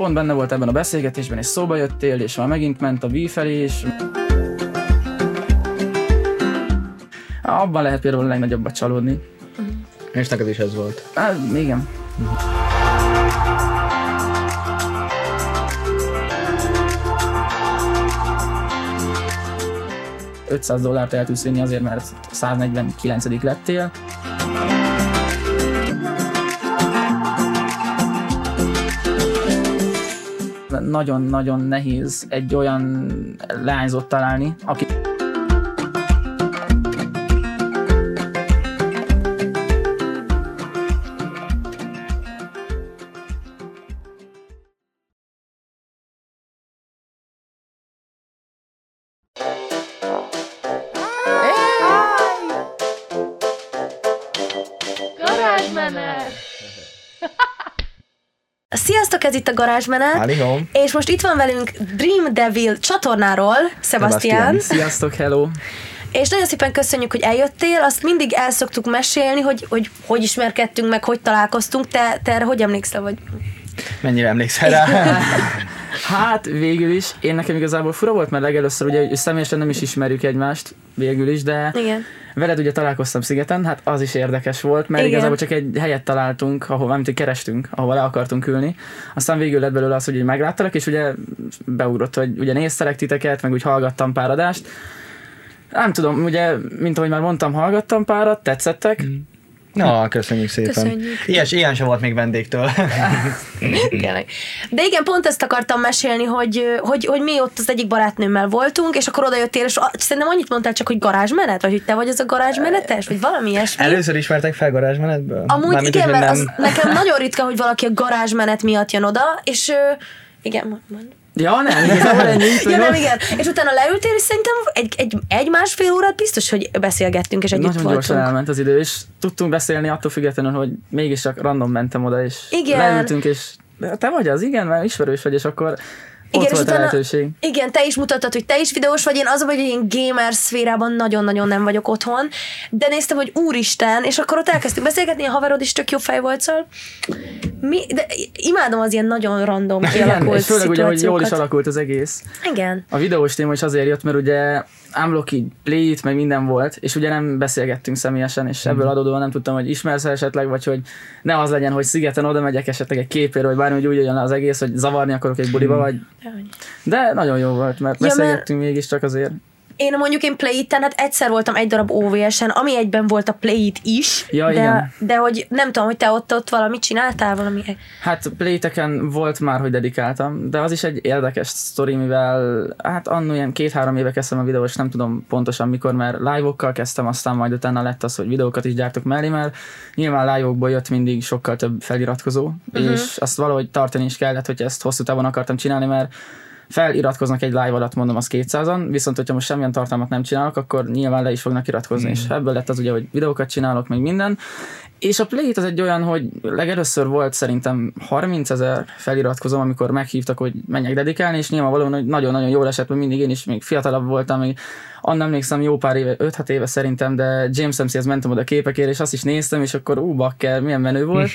pont benne volt ebben a beszélgetésben, és szóba jöttél, és már megint ment a V felé, és abban lehet például a legnagyobbat csalódni. És neked is ez volt. Hát, igen. 500 dollárt el tudsz vinni azért, mert 149 lettél. Nagyon-nagyon nehéz egy olyan lányzót találni, aki ez itt a garázsmenet. És most itt van velünk Dream Devil csatornáról, Sebastian. Sziasztok, hello! És nagyon szépen köszönjük, hogy eljöttél. Azt mindig el szoktuk mesélni, hogy hogy, hogy ismerkedtünk meg, hogy találkoztunk. Te, te erre hogy emlékszel? Vagy... Mennyire emlékszel rá? Hát végül is, én nekem igazából fura volt, mert legelőször ugye hogy személyesen nem is ismerjük egymást végül is, de Igen. Veled ugye találkoztam szigeten, hát az is érdekes volt, mert Igen. igazából csak egy helyet találtunk, ahol amit kerestünk, ahova le akartunk ülni. Aztán végül lett belőle az, hogy megláttalak, és ugye beugrott, hogy ugye néztelek titeket, meg úgy hallgattam pár adást. Nem tudom, ugye, mint ahogy már mondtam, hallgattam párat, tetszettek, Na, köszönjük szépen. Köszönjük. Ilyes, ilyen sem volt még vendégtől. De igen, pont ezt akartam mesélni, hogy, hogy, hogy mi ott az egyik barátnőmmel voltunk, és akkor oda jöttél, és szerintem annyit mondtál csak, hogy garázsmenet, vagy hogy te vagy az a garázsmenetes, vagy valami ilyesmi. Először ismertek fel garázsmenetből? Amúgy Mármint, igen, mert nem- az, nekem nagyon ritka, hogy valaki a garázsmenet miatt jön oda, és igen, mond. Ja, nem, igazából. Ja, nem, igen. És utána leültél, és szerintem egy, egy, egy másfél órát biztos, hogy beszélgettünk, és együtt Nagyon gyorsan voltunk. elment az idő, és tudtunk beszélni attól függetlenül, hogy mégiscsak random mentem oda, és Igen. leültünk, és "De te vagy az, igen, mert ismerős vagy, és akkor ott és volt a utána- lehetőség. Igen, te is mutattad, hogy te is videós vagy, én az, hogy én gamer szférában nagyon-nagyon nem vagyok otthon, de néztem, hogy úristen, és akkor ott elkezdtünk beszélgetni, a haverod is tök jó fej volt, szóval mi, de imádom az ilyen nagyon random Igen, kialakult és főleg ugye, hogy jól is alakult az egész. Igen. A videós téma is azért jött, mert ugye Unblock így play meg minden volt, és ugye nem beszélgettünk személyesen, és ebből Mhm. adódóan nem tudtam, hogy ismersz esetleg, vagy hogy ne az legyen, hogy szigeten oda megyek esetleg egy képére, vagy bármi, hogy úgy jön az egész, hogy zavarni akarok egy buliba, vagy... De nagyon jó volt, mert Mhm. Ja, mert- beszélgettünk mégiscsak azért. Én mondjuk én play hát egyszer voltam egy darab OVS-en, ami egyben volt a play is, Ja, de, igen. de hogy nem tudom, hogy te ott, ott valamit csináltál, valami... Hát playteken volt már, hogy dedikáltam, de az is egy érdekes sztori, mivel hát annó ilyen két-három éve kezdtem a videós, nem tudom pontosan mikor, mert live-okkal kezdtem, aztán majd utána lett az, hogy videókat is gyártok mellé, mert nyilván live-okból jött mindig sokkal több feliratkozó, uh-huh. és azt valahogy tartani is kellett, hogy ezt hosszú távon akartam csinálni, mert feliratkoznak egy live alatt, mondom, az 200-an, viszont hogyha most semmilyen tartalmat nem csinálok, akkor nyilván le is fognak iratkozni, mm. és ebből lett az ugye, hogy videókat csinálok, meg minden. És a Play-it az egy olyan, hogy legelőször volt szerintem 30 ezer feliratkozom, amikor meghívtak, hogy menjek dedikálni, és nyilvánvalóan, hogy nagyon-nagyon jól esett, mert mindig én is még fiatalabb voltam, még annak emlékszem jó pár éve, 5-6 éve szerintem, de James MC-hez mentem oda képekért, és azt is néztem, és akkor ú, bakker, milyen menő volt.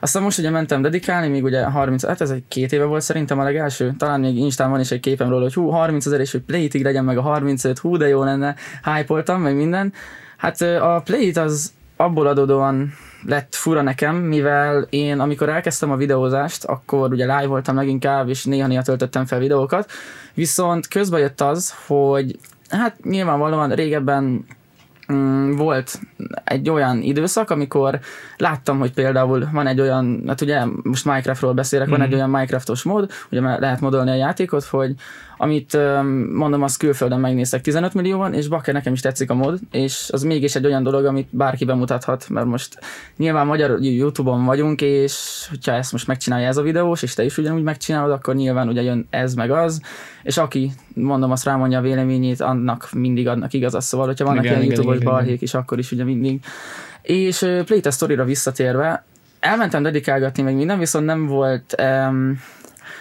Aztán most ugye mentem dedikálni, még ugye 30, hát ez egy két éve volt szerintem a legelső, talán még Instán van is egy képem róla, hogy hú, 30 ezer, és hogy Play-ig legyen meg a 35, hú, de jó lenne, hype meg minden. Hát a Play-it az abból adódóan lett fura nekem, mivel én amikor elkezdtem a videózást, akkor ugye live voltam leginkább, és néha-néha töltöttem fel videókat, viszont közben jött az, hogy hát nyilvánvalóan régebben mm, volt egy olyan időszak, amikor láttam, hogy például van egy olyan, hát ugye most Minecraftról beszélek, van egy olyan Minecraftos mód, ugye lehet modolni a játékot, hogy amit mondom, azt külföldön megnéztek 15 millióan, és bakker nekem is tetszik a mód, és az mégis egy olyan dolog, amit bárki bemutathat, mert most nyilván magyar Youtube-on vagyunk, és hogyha ezt most megcsinálja ez a videós, és te is ugyanúgy megcsinálod, akkor nyilván ugye jön ez meg az, és aki, mondom, azt rámondja a véleményét, annak mindig adnak igazat, szóval, hogyha vannak Igen, ilyen igen, YouTube-os igen, balhék is, akkor is ugye mindig. És Playtest Story-ra visszatérve, elmentem dedikálgatni meg minden, viszont nem volt um,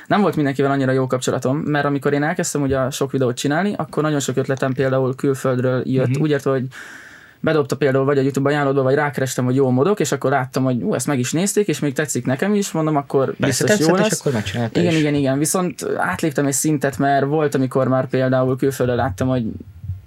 nem volt mindenkivel annyira jó kapcsolatom, mert amikor én elkezdtem ugye a sok videót csinálni, akkor nagyon sok ötletem például külföldről jött, uh-huh. úgy értve, hogy bedobta például vagy a YouTube ajánlódba, vagy rákerestem, hogy jó modok, és akkor láttam, hogy ú, ezt meg is nézték, és még tetszik nekem is, mondom, akkor biztos tetszett, jó és lesz. akkor megcsinálta Igen, is. igen, igen. Viszont átléptem egy szintet, mert volt, amikor már például külföldön láttam, hogy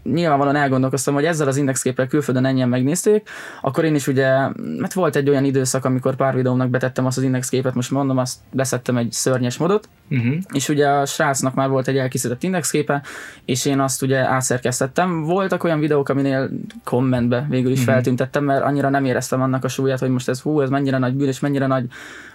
nyilvánvalóan elgondolkoztam, hogy ezzel az indexképpel külföldön ennyien megnézték, akkor én is ugye, mert volt egy olyan időszak, amikor pár videómnak betettem azt az indexképet, most mondom, azt beszettem egy szörnyes modot, Uh-huh. és ugye a srácnak már volt egy elkészített indexképe, és én azt ugye átszerkesztettem. Voltak olyan videók, aminél kommentbe végül is feltüntettem, mert annyira nem éreztem annak a súlyát, hogy most ez hú, ez mennyire nagy bűn, és mennyire nagy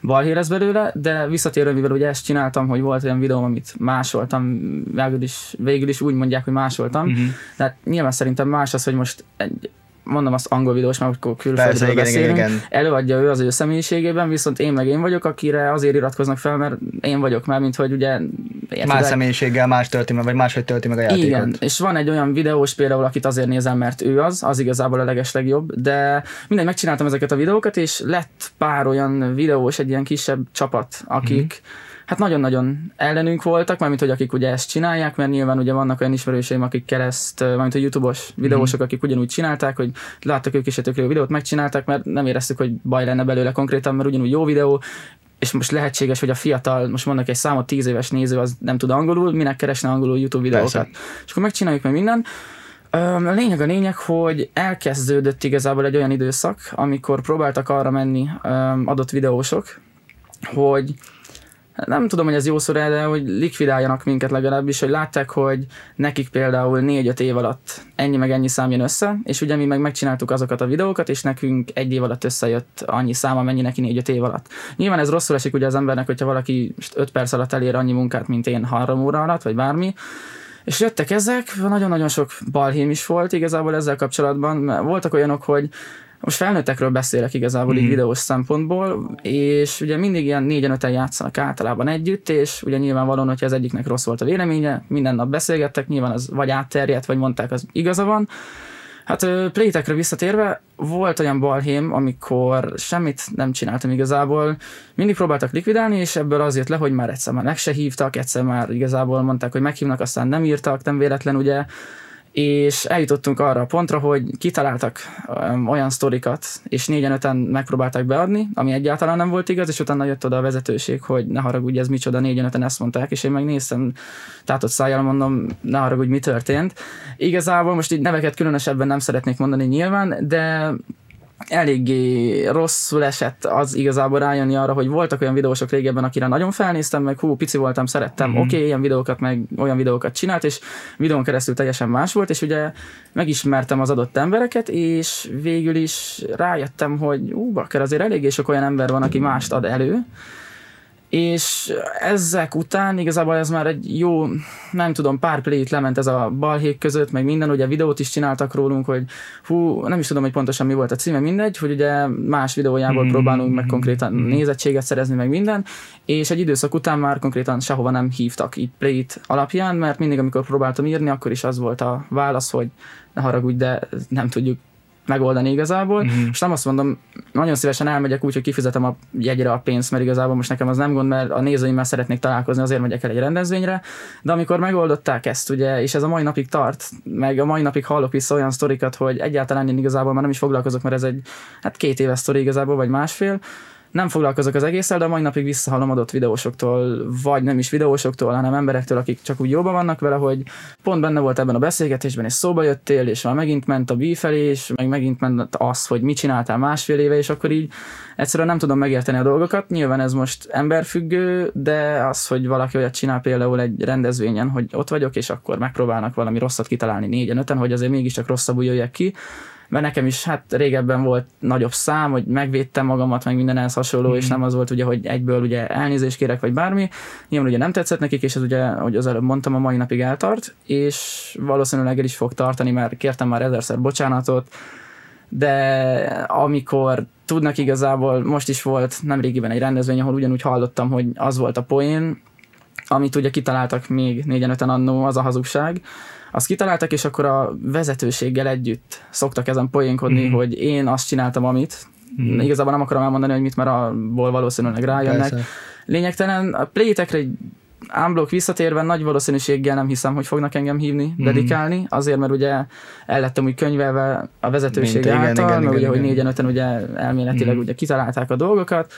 balhé lesz belőle, de visszatérő, mivel ugye ezt csináltam, hogy volt olyan videóm, amit másoltam, végül is, végül is úgy mondják, hogy másoltam, Mhm. De hát nyilván szerintem más az, hogy most egy, mondom azt angol videós, mert akkor Persze, külföldről igen, igen, beszélünk, igen. előadja ő az ő személyiségében, viszont én meg én vagyok, akire azért iratkoznak fel, mert én vagyok már, mint hogy ugye érted, Más el- személyiséggel más tölti meg, vagy máshogy tölti meg a játékot. igen, és van egy olyan videós például, akit azért nézem, mert ő az, az igazából a legeslegjobb, de mindegy, megcsináltam ezeket a videókat, és lett pár olyan videós, egy ilyen kisebb csapat, akik Mhm. Hát nagyon-nagyon ellenünk voltak, mármint hogy akik ugye ezt csinálják, mert nyilván ugye vannak olyan ismerőseim, akikkel ezt, mármint a YouTube-os videósok, akik ugyanúgy csinálták, hogy láttak ők is egy tök jó videót, megcsinálták, mert nem éreztük, hogy baj lenne belőle konkrétan, mert ugyanúgy jó videó, és most lehetséges, hogy a fiatal, most mondok egy számot, 10 éves néző, az nem tud angolul, minek keresne angolul YouTube videókat. Persze. És akkor megcsináljuk meg minden. A lényeg a lényeg, hogy elkezdődött igazából egy olyan időszak, amikor próbáltak arra menni adott videósok, hogy nem tudom, hogy ez jó szó, de hogy likvidáljanak minket legalábbis, hogy látták, hogy nekik például 4-5 év alatt ennyi meg ennyi szám jön össze, és ugye mi meg megcsináltuk azokat a videókat, és nekünk egy év alatt összejött annyi szám, amennyi neki 4-5 év alatt. Nyilván ez rosszul esik ugye az embernek, hogyha valaki 5 perc alatt elér annyi munkát, mint én 3 óra alatt, vagy bármi, és jöttek ezek, nagyon-nagyon sok balhém is volt igazából ezzel kapcsolatban, voltak olyanok, hogy most felnőttekről beszélek igazából mm. így videós szempontból, és ugye mindig ilyen négyen öten játszanak általában együtt, és ugye nyilvánvalóan, hogyha az egyiknek rossz volt a véleménye, minden nap beszélgettek, nyilván az vagy átterjedt, vagy mondták, az igaza van. Hát playtekre visszatérve, volt olyan balhém, amikor semmit nem csináltam igazából, mindig próbáltak likvidálni, és ebből az jött le, hogy már egyszer már meg se hívtak, egyszer már igazából mondták, hogy meghívnak, aztán nem írtak, nem véletlen ugye, és eljutottunk arra a pontra, hogy kitaláltak um, olyan sztorikat, és négyen öten megpróbálták beadni, ami egyáltalán nem volt igaz, és utána jött oda a vezetőség, hogy ne haragudj, ez micsoda, négyen öten ezt mondták, és én megnéztem, tátott szájjal mondom, ne haragudj, mi történt. Igazából most így neveket különösebben nem szeretnék mondani nyilván, de eléggé rosszul esett az igazából rájönni arra, hogy voltak olyan videósok régebben, akire nagyon felnéztem, meg hú, pici voltam, szerettem, mm-hmm. oké, okay, ilyen videókat, meg olyan videókat csinált, és videón keresztül teljesen más volt, és ugye megismertem az adott embereket, és végül is rájöttem, hogy ú, bakker, azért eléggé sok olyan ember van, aki mást ad elő, és ezek után igazából ez már egy jó, nem tudom, pár playt lement ez a balhék között, meg minden, ugye videót is csináltak rólunk, hogy hú, nem is tudom, hogy pontosan mi volt a címe, mindegy, hogy ugye más videójából mm. próbálunk meg konkrétan nézettséget szerezni, meg minden, és egy időszak után már konkrétan sehova nem hívtak így playt alapján, mert mindig, amikor próbáltam írni, akkor is az volt a válasz, hogy ne haragudj, de nem tudjuk megoldani igazából. Mhm. Mm-hmm. És nem azt mondom, nagyon szívesen elmegyek úgy, hogy kifizetem a jegyre a pénzt, mert igazából most nekem az nem gond, mert a nézőimmel szeretnék találkozni, azért megyek el egy rendezvényre. De amikor megoldották ezt, ugye, és ez a mai napig tart, meg a mai napig hallok vissza olyan sztorikat, hogy egyáltalán én igazából már nem is foglalkozok, mert ez egy hát két éves sztori igazából, vagy másfél, nem foglalkozok az egésszel, de a mai napig visszahallom adott videósoktól, vagy nem is videósoktól, hanem emberektől, akik csak úgy jóban vannak vele, hogy pont benne volt ebben a beszélgetésben, és szóba jöttél, és már megint ment a bífelé, és meg megint ment az, hogy mit csináltál másfél éve, és akkor így egyszerűen nem tudom megérteni a dolgokat. Nyilván ez most emberfüggő, de az, hogy valaki olyat csinál például egy rendezvényen, hogy ott vagyok, és akkor megpróbálnak valami rosszat kitalálni négyen, öten, hogy azért mégiscsak rosszabbul jöjjek ki, mert nekem is hát régebben volt nagyobb szám, hogy megvédtem magamat, meg minden ehhez hasonló, mm. és nem az volt ugye, hogy egyből ugye elnézést kérek, vagy bármi. Nyilván ugye nem tetszett nekik, és ez ugye, hogy az előbb mondtam, a mai napig eltart, és valószínűleg el is fog tartani, mert kértem már ezerszer bocsánatot, de amikor tudnak igazából, most is volt nemrégiben egy rendezvény, ahol ugyanúgy hallottam, hogy az volt a poén, amit ugye kitaláltak még négyen öten annó, az a hazugság, azt kitaláltak, és akkor a vezetőséggel együtt szoktak ezen poénkodni, mm. hogy én azt csináltam, amit. Mm. Igazából nem akarom elmondani, hogy mit, mert abból valószínűleg rájönnek. Persze. Lényegtelen, a playtekre egy Unblock visszatérve nagy valószínűséggel nem hiszem, hogy fognak engem hívni, dedikálni, azért, mert ugye el lettem úgy könyvelve a vezetőség Mint- igen, által, igen, mert igen, ugye, hogy igen. négyen öten ugye elméletileg ugye kitalálták a dolgokat.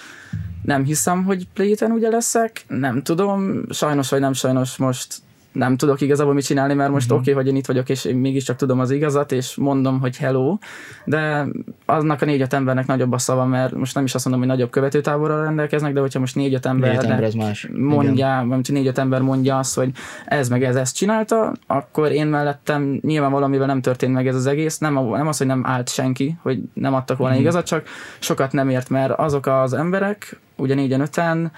Nem hiszem, hogy Playten ugye leszek, nem tudom, sajnos vagy nem sajnos most nem tudok igazából mit csinálni, mert most oké, okay, hogy én itt vagyok, és én mégiscsak tudom az igazat, és mondom, hogy hello, de annak a négy-öt embernek nagyobb a szava, mert most nem is azt mondom, hogy nagyobb követőtáborral rendelkeznek, de hogyha most négy-öt ember, Négy ember más. Mondja, vagy négy-öt ember mondja azt, hogy ez meg ez ezt csinálta, akkor én mellettem nyilván valamivel nem történt meg ez az egész, nem, a- nem az, hogy nem állt senki, hogy nem adtak volna Mhm. igazat, csak sokat nem ért, mert azok az emberek, ugye négyen öten,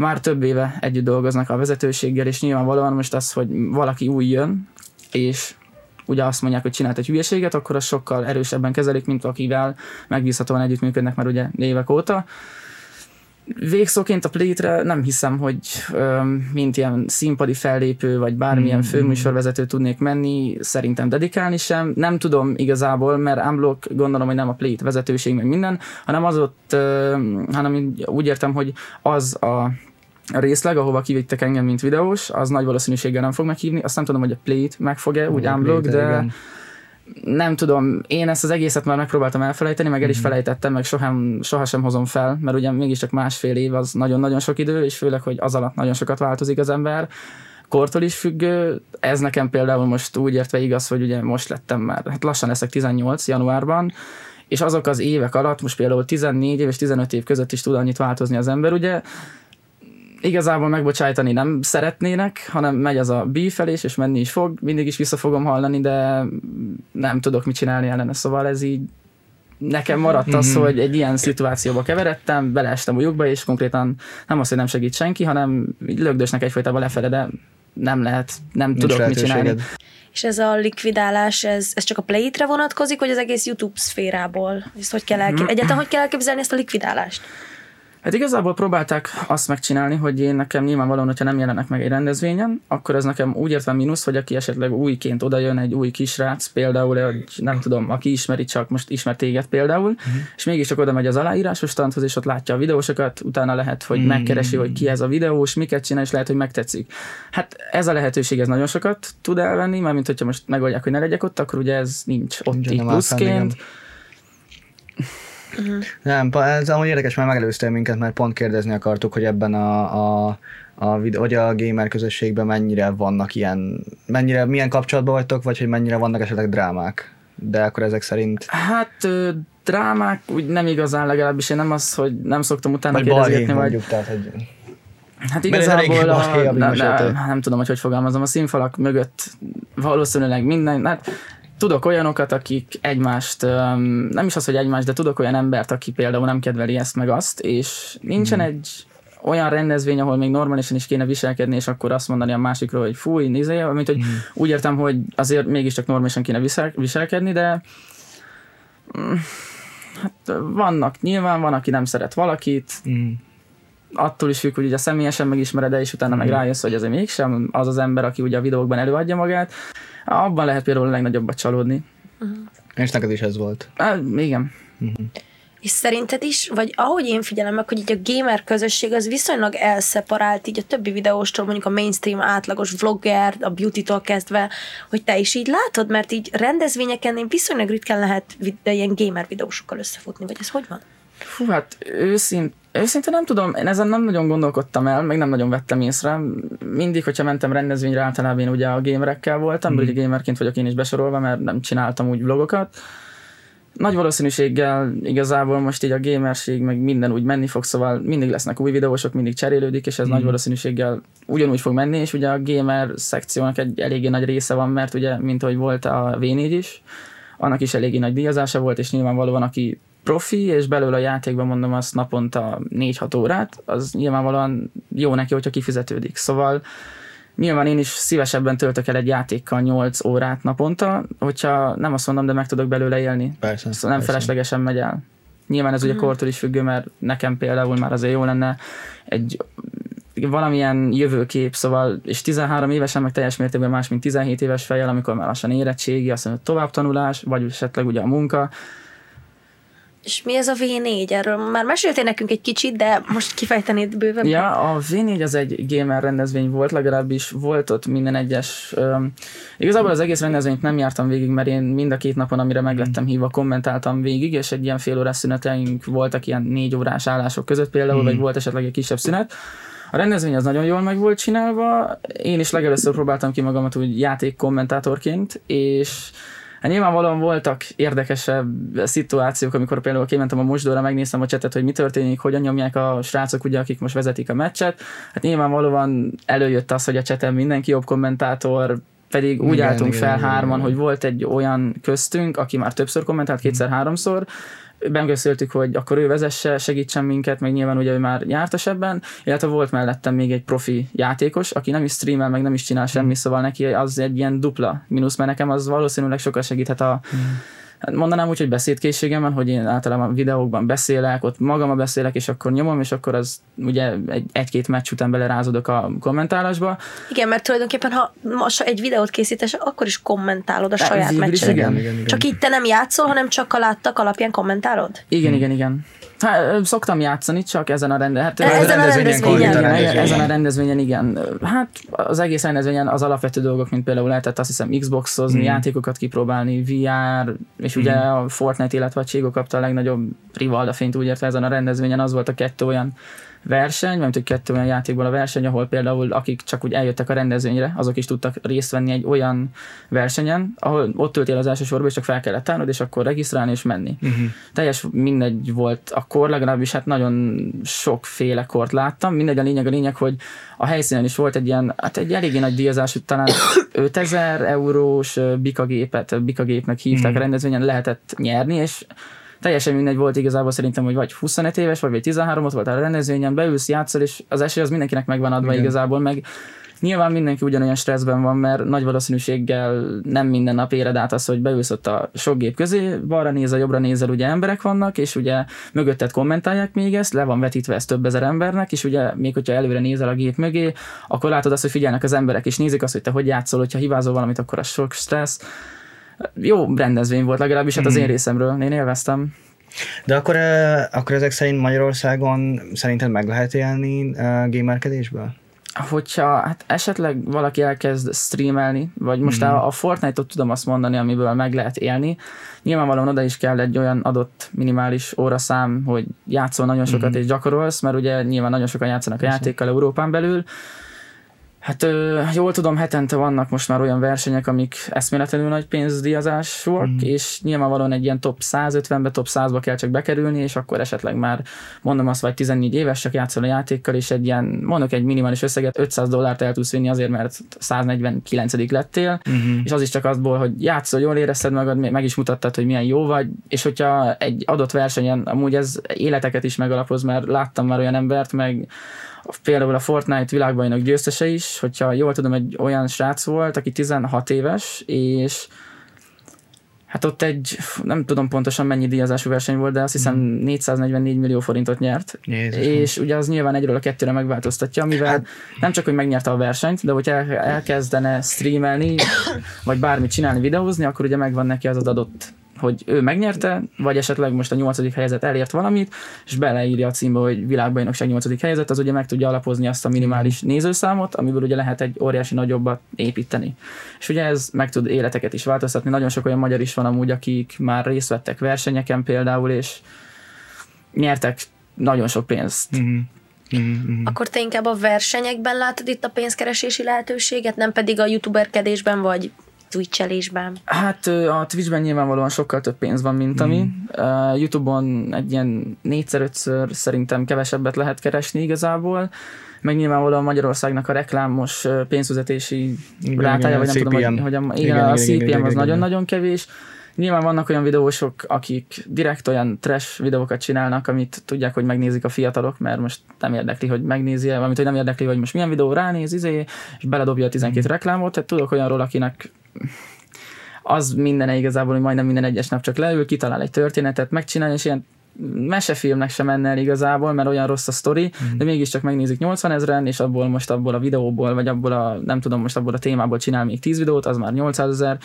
már több éve együtt dolgoznak a vezetőséggel, és nyilvánvalóan most az, hogy valaki új jön, és ugye azt mondják, hogy csinált egy hülyeséget, akkor az sokkal erősebben kezelik, mint akivel megbízhatóan együttműködnek már ugye évek óta. Végszóként a Play-re nem hiszem, hogy öm, mint ilyen színpadi fellépő, vagy bármilyen Mm. főműsorvezető tudnék menni, szerintem dedikálni sem. Nem tudom igazából, mert Unblock gondolom, hogy nem a Play vezetőség, meg minden, hanem az ott, öm, hanem úgy értem, hogy az a a részleg, ahova kivittek engem, mint videós, az nagy valószínűséggel nem fognak hívni. Azt nem tudom, hogy a Play-t megfog-e, úgy Play-t, de igen. nem tudom, én ezt az egészet már megpróbáltam elfelejteni, meg el Mhm. is felejtettem, meg soham, sohasem hozom fel, mert ugye mégiscsak másfél év az nagyon-nagyon sok idő, és főleg, hogy az alatt nagyon sokat változik az ember. Kortól is függő, ez nekem például most úgy értve igaz, hogy ugye most lettem már, hát lassan leszek 18 januárban, és azok az évek alatt, most például 14 év és 15 év között is tud annyit változni az ember, ugye igazából megbocsájtani nem szeretnének, hanem megy az a bífelés, és menni is fog, mindig is vissza fogom hallani, de nem tudok mit csinálni ellene, szóval ez így nekem maradt az, Mhm. hogy egy ilyen szituációba keveredtem, beleestem a lyukba, és konkrétan nem az, hogy nem segít senki, hanem így lögdösnek egyfajtában lefele, de nem lehet, nem Nincs tudok mit csinálni. És ez a likvidálás, ez, ez csak a Play-re vonatkozik, vagy az egész YouTube szférából? Ezt hogy kell elképzelni? Egyáltalán hogy kell elképzelni ezt a likvidálást? Hát igazából próbálták azt megcsinálni, hogy én nekem nyilvánvalóan, hogyha nem jelenek meg egy rendezvényen, akkor ez nekem úgy értve mínusz, hogy aki esetleg újként odajön, egy új kisrác, például, hogy nem tudom, aki ismeri, csak most ismer téged például, uh-huh. és mégiscsak oda megy az aláírásos standhoz, és ott látja a videósokat, utána lehet, hogy Mhm. megkeresi, hogy ki ez a videós, miket csinál, és lehet, hogy megtetszik. Hát ez a lehetőség, ez nagyon sokat tud elvenni, mert mint hogyha most megoldják, hogy ne legyek ott, akkor ugye ez nincs ott így fenn, igen. Pluszként. Nem, ez amúgy érdekes, mert megelőztél minket, mert pont kérdezni akartuk, hogy ebben a, a, a, videó, hogy a gamer közösségben mennyire vannak ilyen, mennyire, milyen kapcsolatban vagytok, vagy hogy mennyire vannak esetleg drámák. De akkor ezek szerint, Hát drámák úgy nem igazán legalábbis én nem az, hogy nem szoktam utána vagy kérdezgetni, vagy mondjuk, tehát hogy... hát igazából a, balhé, amit ne, meséltél. ne, nem tudom, hogy hogy fogalmazom, a színfalak mögött valószínűleg minden, hát tudok olyanokat, akik egymást, nem is az, hogy egymást, de tudok olyan embert, aki például nem kedveli ezt meg azt, és nincsen Mhm. egy olyan rendezvény, ahol még normálisan is kéne viselkedni, és akkor azt mondani a másikról, hogy fúj, nézze, mint hogy Mhm. úgy értem, hogy azért mégiscsak normálisan kéne visel, viselkedni, de mm, hát vannak, nyilván van, aki nem szeret valakit, Mm. Attól is függ, hogy ugye személyesen megismered és utána meg rájössz, hogy azért mégsem az az ember, aki ugye a videókban előadja magát, abban lehet például a legnagyobbat csalódni. És neked is ez volt. Á, igen. És szerinted is, vagy ahogy én figyelem meg, hogy így a gamer közösség az viszonylag elszeparált így a többi videóstól, mondjuk a mainstream átlagos vlogger, a beauty-tól kezdve, hogy te is így látod, mert így rendezvényeken én viszonylag ritkán lehet vid- ilyen gamer videósokkal összefutni, vagy ez hogy van? Fú, hát őszint, őszintén nem tudom, én ezen nem nagyon gondolkodtam el, meg nem nagyon vettem észre. Mindig, hogyha mentem rendezvényre, általában én ugye a gamerekkel voltam, mm. ugye gamerként vagyok én is besorolva, mert nem csináltam úgy vlogokat. Nagy valószínűséggel igazából most így a gamerség, meg minden úgy menni fog, szóval mindig lesznek új videósok, mindig cserélődik, és ez mm. nagy valószínűséggel ugyanúgy fog menni, és ugye a gamer szekciónak egy eléggé nagy része van, mert ugye, mint ahogy volt a v is, annak is eléggé nagy díjazása volt, és nyilvánvalóan aki profi, és belőle a játékban mondom azt naponta 4-6 órát, az nyilvánvalóan jó neki, hogyha kifizetődik. Szóval nyilván én is szívesebben töltök el egy játékkal 8 órát naponta, hogyha nem azt mondom, de meg tudok belőle élni. Persze. Szóval nem persze. feleslegesen megy el. Nyilván ez ugye kortól is függő, mert nekem például már azért jó lenne egy valamilyen jövőkép, szóval, és 13 évesen meg teljes mértékben más, mint 17 éves fejjel, amikor már lassan érettségi, azt mondja, tovább tanulás, vagy esetleg ugye a munka. És mi ez a V4? Erről már meséltél nekünk egy kicsit, de most kifejtenéd bővebben. Ja, a V4 az egy gamer rendezvény volt, legalábbis volt ott minden egyes. Um, igazából az egész rendezvényt nem jártam végig, mert én mind a két napon, amire meglettem hívva, kommentáltam végig, és egy ilyen fél órás szüneteink voltak ilyen négy órás állások között például, vagy volt esetleg egy kisebb szünet. A rendezvény az nagyon jól meg volt csinálva, én is legelőször próbáltam ki magamat úgy játék kommentátorként, és Hát nyilvánvalóan voltak érdekesebb szituációk, amikor például kimentem a mosdóra, megnéztem a csetet, hogy mi történik, hogyan nyomják a srácok, ugye, akik most vezetik a meccset. Hát nyilvánvalóan előjött az, hogy a cseten mindenki jobb kommentátor, pedig úgy Igen, álltunk igen, fel igen, hárman, igen. hogy volt egy olyan köztünk, aki már többször kommentált, kétszer-háromszor, Bemköszöltük, hogy akkor ő vezesse, segítsen minket, meg nyilván ugye ő már jártas ebben, illetve volt mellettem még egy profi játékos, aki nem is streamel, meg nem is csinál semmi, szóval neki az egy ilyen dupla mínusz, mert nekem az valószínűleg sokat segíthet a, Hát mondanám úgy, hogy beszédkészségemen, hogy én általában videókban beszélek, ott magam beszélek, és akkor nyomom, és akkor az ugye egy, egy-két meccs után belerázódok a kommentálásba. Igen, mert tulajdonképpen, ha egy videót készítesz, akkor is kommentálod a Hát, saját meccsedet. igen. igen, igen. Csak itt te nem játszol, hanem csak a láttak alapján kommentálod? Igen, igen, igen. Hát, szoktam játszani, csak ezen a rende, hát, Ezen a rendezvényen rendezvényen. konkrétan igen, rendezvényen. ezen a rendezvényen igen. Hát az egész rendezvényen az alapvető dolgok, mint például lehetett azt hiszem Xboxozni, Mhm. játékokat kipróbálni, VR, és ugye a Fortnite, illetve a Cségó kapta a legnagyobb rivalda fényt, úgy értve ezen a rendezvényen az volt a kettő olyan verseny, mert hogy kettő olyan játékból a verseny, ahol például akik csak úgy eljöttek a rendezvényre, azok is tudtak részt venni egy olyan versenyen, ahol ott ültél az első sorba, és csak fel kellett állnod, és akkor regisztrálni és menni. Uh-huh. Teljes mindegy volt a kor, legalábbis hát nagyon sokféle kort láttam. Mindegy a lényeg, a lényeg, hogy a helyszínen is volt egy ilyen, hát egy eléggé nagy díjazás, talán 5000 eurós bikagépet, bikagépnek hívták a rendezvényen, lehetett nyerni, és teljesen mindegy volt igazából szerintem, hogy vagy 25 éves, vagy, vagy 13 ott volt a rendezvényen, beülsz, játszol, és az esély az mindenkinek megvan adva Igen. igazából, meg Nyilván mindenki ugyanolyan stresszben van, mert nagy valószínűséggel nem minden nap éred át az, hogy beülsz ott a sok gép közé, balra nézel, jobbra nézel, ugye emberek vannak, és ugye mögötted kommentálják még ezt, le van vetítve ez több ezer embernek, és ugye még hogyha előre nézel a gép mögé, akkor látod azt, hogy figyelnek az emberek, és nézik azt, hogy te hogy játszol, hogyha hibázol valamit, akkor az sok stressz. Jó rendezvény volt legalábbis, hát az én részemről, én élveztem. De akkor, akkor ezek szerint Magyarországon szerinted meg lehet élni gamerkedésből? hogyha hát esetleg valaki elkezd streamelni, vagy most a, a Fortnite-ot tudom azt mondani, amiből meg lehet élni, nyilvánvalóan oda is kell egy olyan adott minimális óraszám, hogy játszol nagyon sokat és gyakorolsz, mert ugye nyilván nagyon sokan játszanak a játékkal Európán belül, Hát jól tudom, hetente vannak most már olyan versenyek, amik eszméletlenül nagy pénzdíjazásúak, mm. és nyilvánvalóan egy ilyen top 150-be, top 100-ba kell csak bekerülni, és akkor esetleg már mondom azt, vagy 14 éves, csak játszol a játékkal, és egy ilyen, mondok egy minimális összeget, 500 dollárt el tudsz vinni azért, mert 149 lettél, Uh-huh. és az is csak azból, hogy játszol, jól érezted magad, meg is mutattad, hogy milyen jó vagy, és hogyha egy adott versenyen, amúgy ez életeket is megalapoz, mert láttam már olyan embert, meg például a Fortnite világbajnok győztese is, hogyha jól tudom, egy olyan srác volt, aki 16 éves, és hát ott egy, nem tudom pontosan mennyi díjazású verseny volt, de azt hiszem 444 millió forintot nyert. Jézus. és ugye az nyilván egyről a kettőre megváltoztatja, mivel hát, nem csak, hogy megnyerte a versenyt, de hogyha el, elkezdene streamelni, vagy bármit csinálni, videózni, akkor ugye megvan neki az az adott hogy ő megnyerte, vagy esetleg most a nyolcadik helyzet elért valamit, és beleírja a címbe, hogy világbajnokság nyolcadik helyzet, az ugye meg tudja alapozni azt a minimális nézőszámot, amiből ugye lehet egy óriási nagyobbat építeni. És ugye ez meg tud életeket is változtatni. Nagyon sok olyan magyar is van amúgy, akik már részt vettek versenyeken például, és nyertek nagyon sok pénzt. Uh-huh. Uh-huh. Akkor te inkább a versenyekben látod itt a pénzkeresési lehetőséget, nem pedig a youtuberkedésben vagy twitchelésben. Hát a Twitchben nyilvánvalóan sokkal több pénz van, mint ami. Uh, Youtube-on egy ilyen négyszer-ötször szerintem kevesebbet lehet keresni igazából. Meg nyilvánvalóan Magyarországnak a reklámos Igen, rátája, vagy nem CPM. tudom, hogy, hogy a, igen, Igen, a igen, CPM igen, igen, az nagyon-nagyon kevés. Nyilván vannak olyan videósok, akik direkt olyan trash videókat csinálnak, amit tudják, hogy megnézik a fiatalok, mert most nem érdekli, hogy megnézi, valamint, hogy nem érdekli, hogy most milyen videó ránéz, izé, és beledobja a 12 reklámot. Tehát tudok olyanról, akinek az minden igazából, hogy majdnem minden egyes nap csak leül, kitalál egy történetet, megcsinálja, és ilyen mesefilmnek sem menne el igazából, mert olyan rossz a sztori, mm. de mégiscsak megnézik 80 ezeren, és abból most abból a videóból, vagy abból a, nem tudom, most abból a témából csinál még 10 videót, az már 800 ezer,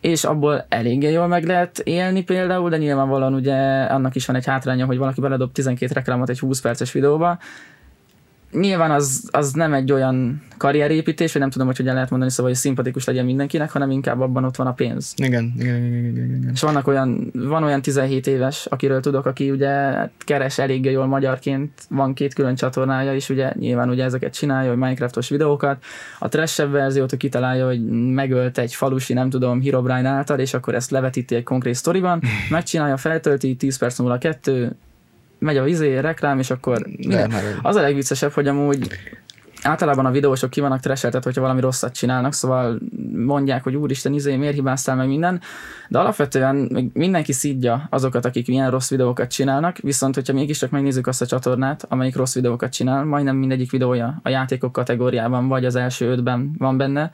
és abból eléggé jól meg lehet élni például, de nyilvánvalóan ugye annak is van egy hátránya, hogy valaki beledob 12 reklámot egy 20 perces videóba, nyilván az, az nem egy olyan karrierépítés, vagy nem tudom, hogy hogyan lehet mondani, szóval, hogy szimpatikus legyen mindenkinek, hanem inkább abban ott van a pénz. Igen, igen, igen, igen, igen. És vannak olyan, van olyan 17 éves, akiről tudok, aki ugye keres eléggé jól magyarként, van két külön csatornája is, ugye nyilván ugye ezeket csinálja, hogy Minecraftos videókat, a trashebb verziót ő kitalálja, hogy megölt egy falusi, nem tudom, Herobrine által, és akkor ezt levetíti egy konkrét sztoriban, megcsinálja, feltölti, 10 perc múlva kettő, megy a vizé, reklám, és akkor Nem, hát- az a legviccesebb, hogy amúgy általában a videósok ki vannak treseltet, hogyha valami rosszat csinálnak, szóval mondják, hogy úristen, izé, miért hibáztál meg minden, de alapvetően mindenki szídja azokat, akik ilyen rossz videókat csinálnak, viszont hogyha mégiscsak megnézzük azt a csatornát, amelyik rossz videókat csinál, majdnem mindegyik videója a játékok kategóriában, vagy az első ötben van benne,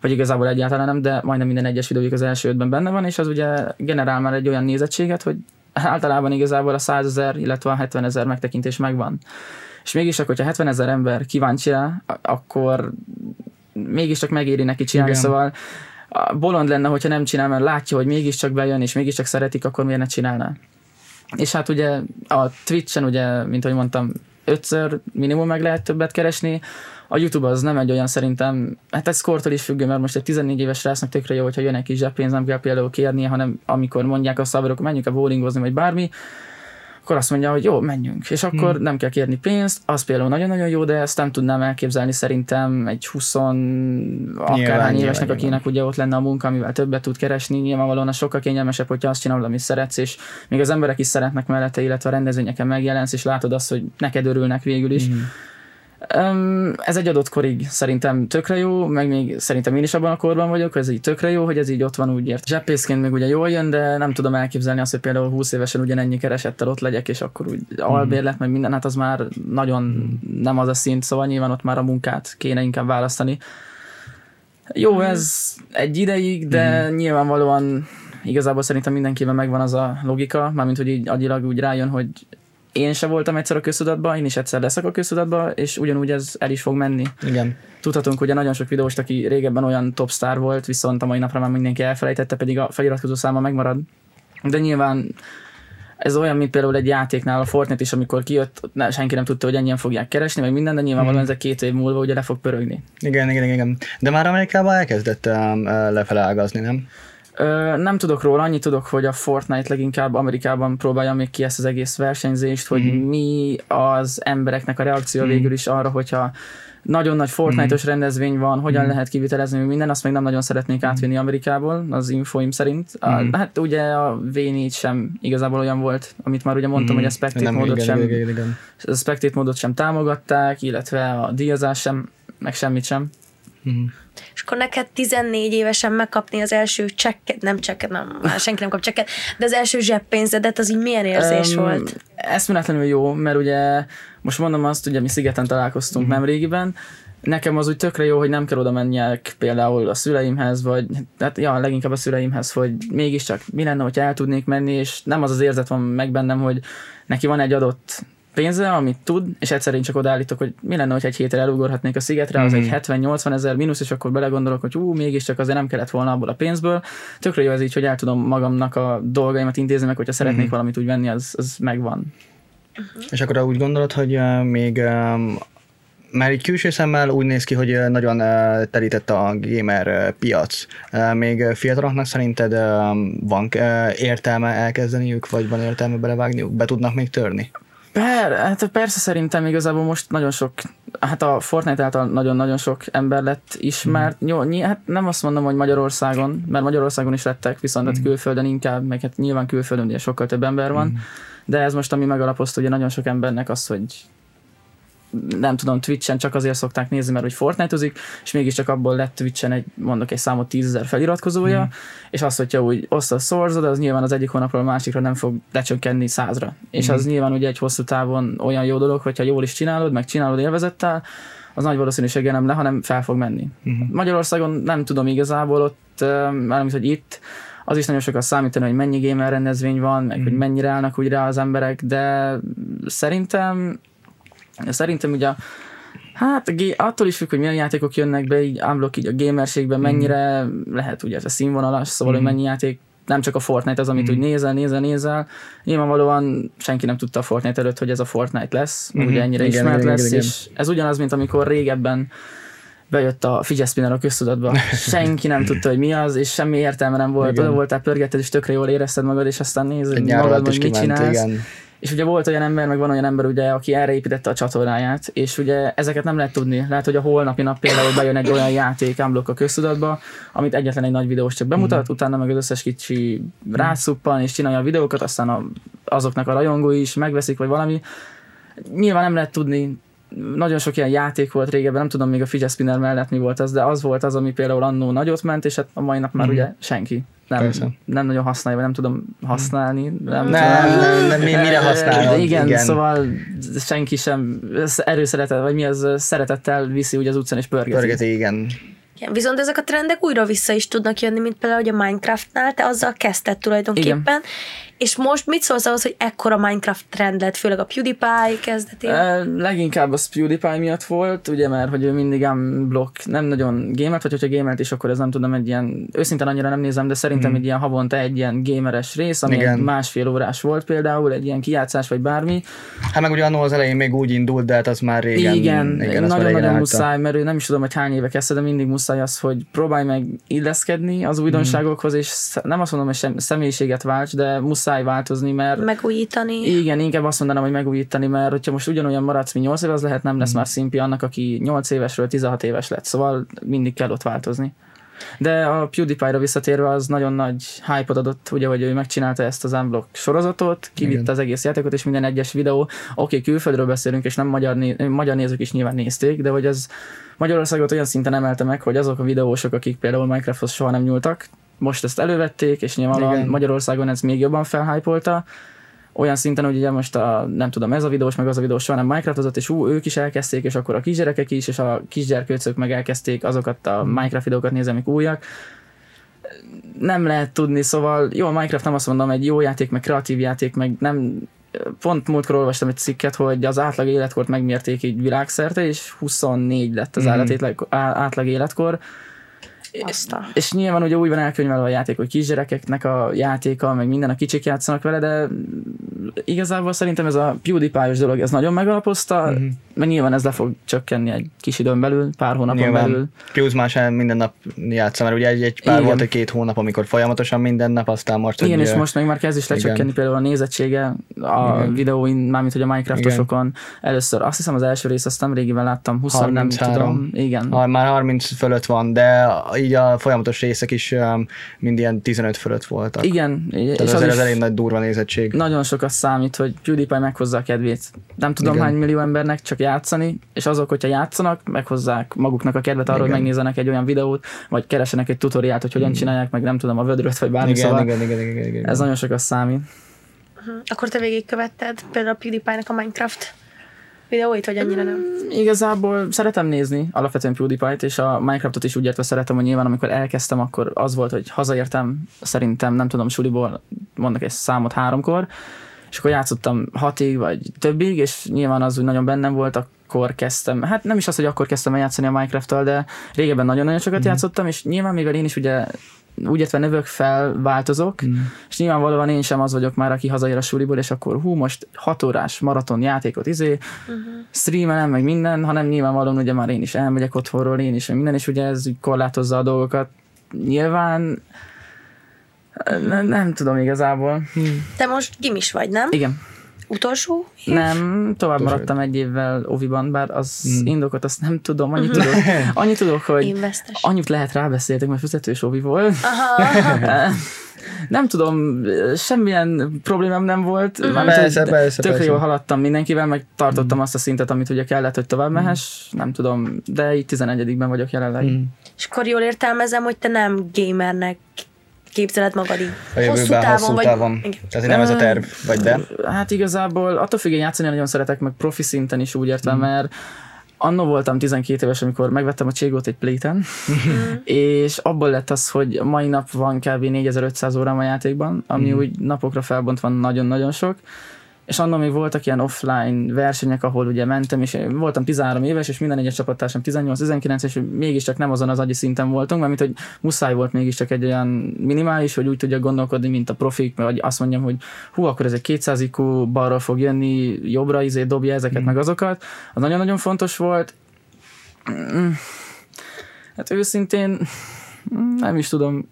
vagy igazából egyáltalán nem, de majdnem minden egyes videójuk az első ötben benne van, és az ugye generál már egy olyan nézettséget, hogy általában igazából a 100 ezer, illetve a 70 ezer megtekintés megvan. És mégis, hogyha 70 ezer ember kíváncsi rá, akkor mégiscsak megéri neki csinálni, Igen. szóval bolond lenne, hogyha nem csinál, mert látja, hogy mégiscsak bejön, és mégiscsak szeretik, akkor miért ne csinálná. És hát ugye a Twitch-en ugye, mint ahogy mondtam, ötször minimum meg lehet többet keresni, a YouTube az nem egy olyan szerintem, hát ez kortól is függő, mert most egy 14 éves rásznak tökre jó, hogyha jön egy kis zseppénz, nem kell például kérnie, hanem amikor mondják a szabadok, menjünk a bowlingozni, vagy bármi, akkor azt mondja, hogy jó, menjünk. És akkor hmm. nem kell kérni pénzt, az például nagyon-nagyon jó, de ezt nem tudnám elképzelni szerintem egy 20 akárhány évesnek, akinek ugye ott lenne a munka, amivel többet tud keresni, nyilvánvalóan az sokkal kényelmesebb, hogyha azt csinálod, amit szeretsz, és még az emberek is szeretnek mellette, illetve a rendezvényeken megjelensz, és látod azt, hogy neked örülnek végül is. Mhm. Ez egy adott korig szerintem tökre jó, meg még szerintem én is abban a korban vagyok, hogy ez így tökre jó, hogy ez így ott van úgy ért. Zseppészként még ugye jól jön, de nem tudom elképzelni azt, hogy például 20 évesen ugyanennyi keresettel ott legyek, és akkor úgy albérlet, meg minden, hát az már nagyon nem az a szint, szóval nyilván ott már a munkát kéne inkább választani. Jó, ez egy ideig, de nyilvánvalóan igazából szerintem mindenkiben megvan az a logika, mármint hogy így agyilag úgy rájön, hogy én se voltam egyszer a köztudatban, én is egyszer leszek a köztudatban, és ugyanúgy ez el is fog menni. Igen. Tudhatunk ugye nagyon sok videóst, aki régebben olyan top star volt, viszont a mai napra már mindenki elfelejtette, pedig a feliratkozó száma megmarad. De nyilván ez olyan, mint például egy játéknál a Fortnite is, amikor kijött, ne, senki nem tudta, hogy ennyien fogják keresni, meg minden, de nyilvánvalóan ezek két év múlva ugye le fog pörögni. Igen, igen, igen. De már Amerikában elkezdett um, lefele ágazni, nem? Ö, nem tudok róla, annyit tudok, hogy a Fortnite leginkább Amerikában próbálja még ki ezt az egész versenyzést, hogy Mhm. mi az embereknek a reakció végül is arra, hogyha nagyon nagy Fortnite-os Mhm. rendezvény van, hogyan lehet kivitelezni minden, azt még nem nagyon szeretnék átvinni Amerikából, az infoim szerint. A, Mhm. hát ugye a V4 sem igazából olyan volt, amit már ugye mondtam, hogy a Spectate Mhm. Nem, módot igen, sem, igen, igen. a Spectate módot sem támogatták, illetve a díjazás sem, meg semmit sem. Mhm. És akkor neked 14 évesen megkapni az első csekket, nem csekket, nem, már senki nem kap csekket, de az első zseppénzedet, az így milyen érzés Öm, volt? Eszméletlenül jó, mert ugye most mondom azt, ugye mi szigeten találkoztunk Mhm. mm. nem régiben, nekem az úgy tökre jó, hogy nem kell oda menjek például a szüleimhez, vagy hát ja, leginkább a szüleimhez, hogy mégiscsak mi lenne, hogyha el tudnék menni, és nem az az érzet van meg bennem, hogy neki van egy adott pénze, amit tud, és egyszerűen csak odaállítok, hogy mi lenne, hogy egy hétre elugorhatnék a szigetre, az Mhm. egy 70-80 ezer mínusz, és akkor belegondolok, hogy ú, mégiscsak azért nem kellett volna abból a pénzből. Tökre jó ez így, hogy el tudom magamnak a dolgaimat intézni, meg hogyha szeretnék Mhm. valamit úgy venni, az, az megvan. És akkor úgy gondolod, hogy uh, még um, mert így külső szemmel úgy néz ki, hogy nagyon terített a gamer piac. Még fiataloknak szerinted van értelme elkezdeniük, vagy van értelme belevágniuk? Be tudnak még törni? Per, hát persze szerintem igazából most nagyon sok, hát a Fortnite által nagyon-nagyon sok ember lett ismert. Mm. Jó, ny- hát nem azt mondom, hogy Magyarországon, mert Magyarországon is lettek, viszont mm. külföldön inkább, meg hát nyilván külföldön ugye sokkal több ember van, mm. de ez most ami megalapozta ugye nagyon sok embernek az, hogy nem tudom, Twitch-en csak azért szokták nézni, mert hogy Fortnite-ozik, és mégiscsak abból lett Twitch-en egy, mondok egy számot, tízezer feliratkozója, mm. és az, hogyha úgy osztasz szorzod, az nyilván az egyik hónapról a másikra nem fog lecsökkenni százra. És az nyilván ugye egy hosszú távon olyan jó dolog, hogyha jól is csinálod, meg csinálod élvezettel, az nagy valószínűséggel nem le, hanem fel fog menni. Uh-huh. Magyarországon nem tudom igazából ott, mármint, hogy itt, az is nagyon sokat számítani, hogy mennyi gamer rendezvény van, meg hogy mennyire állnak úgy rá az emberek, de szerintem Szerintem ugye Hát a gé- attól is függ, hogy milyen játékok jönnek be, így unblock így a gamerségben, mennyire lehet ugye ez a színvonalas, szóval hogy mennyi játék nem csak a Fortnite az, amit úgy nézel, nézel, nézel. Nyilvánvalóan senki nem tudta a Fortnite előtt, hogy ez a Fortnite lesz, mm ugye ennyire Igen, ismert igen, lesz, igen, és ez ugyanaz, mint amikor régebben bejött a fidget spinner a köztudatba. Senki nem tudta, hogy mi az, és semmi értelme nem volt. Igen. Olyan voltál, pörgetted, és tökre jól érezted magad, és aztán nézed magad, hogy mit csinálsz. igen. És ugye volt olyan ember, meg van olyan ember, ugye, aki erre építette a csatornáját, és ugye ezeket nem lehet tudni. Lehet, hogy a holnapi nap például bejön egy olyan játék unblock a köztudatba, amit egyetlen egy nagy videós csak bemutat, Mhm. utána meg az összes kicsi rászuppan és csinálja a videókat, aztán a, azoknak a rajongói is megveszik, vagy valami. Nyilván nem lehet tudni, nagyon sok ilyen játék volt régebben, nem tudom még a fidget spinner mellett mi volt az, de az volt az, ami például annó nagyot ment, és hát a mai nap már ugye senki. Nem. Persze. nem nagyon használja, vagy nem tudom használni. Nem, Nem, nem, nem, mi, mire használod? igen, igen, szóval senki sem erőszeretet, vagy mi az szeretettel viszi úgy az utcán és pörgeti. Pörgeti, igen. Igen, viszont ezek a trendek újra vissza is tudnak jönni, mint például hogy a Minecraftnál, te azzal kezdted tulajdonképpen, Igen. És most mit szólsz ahhoz, hogy ekkora Minecraft trend lett, főleg a PewDiePie kezdetén? E, leginkább az PewDiePie miatt volt, ugye, mert hogy ő mindig block, nem nagyon gamert, vagy hogyha gamert is, akkor ez nem tudom, egy ilyen, őszintén annyira nem nézem, de szerintem egy ilyen havonta egy ilyen gameres rész, ami Igen. másfél órás volt például, egy ilyen kijátszás vagy bármi. Hát meg ugye annól az elején még úgy indult, de hát az már régen. Igen, nagyon-nagyon muszáj, mert ő nem is tudom, hogy hány éve kezdte, de mindig muszáj az, hogy próbálj meg illeszkedni az újdonságokhoz, és nem azt mondom, hogy sem, személyiséget válts, de muszáj változni, mert Megújítani. igen, inkább azt mondanám, hogy megújítani, mert hogyha most ugyanolyan maradsz, mint 8 éve, az lehet nem lesz már szimpi annak, aki 8 évesről 16 éves lett, szóval mindig kell ott változni. De a PewDiePie-ra visszatérve az nagyon nagy hype adott, ugye, hogy ő megcsinálta ezt az Unblock sorozatot, kivitte Igen. az egész játékot, és minden egyes videó, oké, okay, külföldről beszélünk, és nem magyar, né- magyar nézők is nyilván nézték, de hogy ez Magyarországot olyan szinten emelte meg, hogy azok a videósok, akik például Minecrafthoz soha nem nyúltak, most ezt elővették, és Igen. Magyarországon ez még jobban felhypolta, olyan szinten, hogy ugye most a, nem tudom, ez a videós, meg az a videós soha nem Minecraftozott, és ú, ők is elkezdték, és akkor a kisgyerekek is, és a kisgyerkőcök meg elkezdték azokat a Minecraft videókat nézni, amik újak. Nem lehet tudni, szóval jó, a Minecraft nem azt mondom, egy jó játék, meg kreatív játék, meg nem pont múltkor olvastam egy cikket, hogy az átlag életkort megmérték így világszerte, és 24 lett az mm. átlag életkor. Azt a... És nyilván ugye úgy van elkönyvelve a játék, hogy kisgyerekeknek a játéka, meg minden, a kicsik játszanak vele, de igazából szerintem ez a PewDiePie-os dolog, ez nagyon megalapozta, Mhm. mert nyilván ez le fog csökkenni egy kis időn belül, pár hónapon belül. Nyilván Pius már sem minden nap játsza, mert ugye egy, egy pár Igen. volt egy két hónap, amikor folyamatosan minden nap, aztán most Igen, és most meg már kezd is lecsökkenni igen. például a nézettsége a Igen. videóin, mármint hogy a Minecraftosokon. Először azt hiszem az első rész, azt nem régiben láttam, 20 nem 33. tudom. Igen. Ha, már 30 fölött van, de így a folyamatos részek is um, mind ilyen 15 fölött voltak. Igen, Tehát és az, az elég nagy durva nézettség. nagyon sokat számít, hogy PewDiePie meghozza a kedvét. Nem tudom Igen. hány millió embernek csak játszani, és azok, hogyha játszanak, meghozzák maguknak a kedvet arra, hogy Igen. megnézzenek egy olyan videót, vagy keresenek egy tutoriát, hogy hogyan csinálják, meg nem tudom, a vödröt, vagy bármi, igen, szóval igen, igen, igen, igen, igen. ez nagyon sokat számít. Akkor te végigkövetted például a PewDiePie-nak a Minecraft videóit, vagy annyira nem? Igazából szeretem nézni alapvetően PewDiePie-t, és a Minecraftot is úgy értve szeretem, hogy nyilván amikor elkezdtem, akkor az volt, hogy hazaértem, szerintem nem tudom, suliból mondok egy számot háromkor, és akkor játszottam hatig, vagy többig, és nyilván az úgy nagyon bennem volt, akkor kezdtem, hát nem is az, hogy akkor kezdtem el játszani a Minecraft-tal, de régebben nagyon-nagyon sokat mm. játszottam, és nyilván mivel én is ugye úgy értve növök fel, változok, mm. és nyilvánvalóan én sem az vagyok már, aki hazaér a suliból, és akkor hú, most hat órás maraton játékot izé, uh-huh. streamelem, meg minden, hanem nyilvánvalóan ugye már én is elmegyek otthonról, én is, minden, és ugye ez úgy korlátozza a dolgokat. Nyilván nem, nem tudom igazából. Te most gimis vagy, nem? Igen. Utolsó? Nem, tovább Utolsó. maradtam egy évvel Oviban, bár az indokot azt nem tudom, annyit tudok, annyit tudok, hogy annyit lehet rábeszéltek, mert fizetős Ovi volt. Aha, Nem tudom, semmilyen problémám nem volt. Mármint, Mhm. Persze, persze, Tökre persze. jól haladtam mindenkivel, meg tartottam azt a szintet, amit ugye kellett, hogy tovább mehess. Nem tudom, de így 11-ben vagyok jelenleg. Mm. és akkor jól értelmezem, hogy te nem gamernek képzeled magad így. A jövőben hosszú távon. Igen. Tehát nem ez a terv, vagy de? Hát igazából attól függ, én játszani nagyon szeretek, meg profi szinten is úgy értem, mert Annó voltam 12 éves, amikor megvettem a Cségót egy pléten, és abból lett az, hogy mai nap van kb. 4500 órám a játékban, ami úgy napokra felbontva nagyon-nagyon sok, és annak még voltak ilyen offline versenyek, ahol ugye mentem, és voltam 13 éves, és minden egyes csapattársam 18-19, és mégiscsak nem azon az agyi szinten voltunk, mert mint hogy muszáj volt mégiscsak egy olyan minimális, hogy úgy tudja gondolkodni, mint a profik, vagy azt mondjam, hogy hú, akkor ez egy 200 IQ, balra fog jönni, jobbra izé dobja ezeket, mm. meg azokat. Az nagyon-nagyon fontos volt. Mm. Hát őszintén nem is tudom.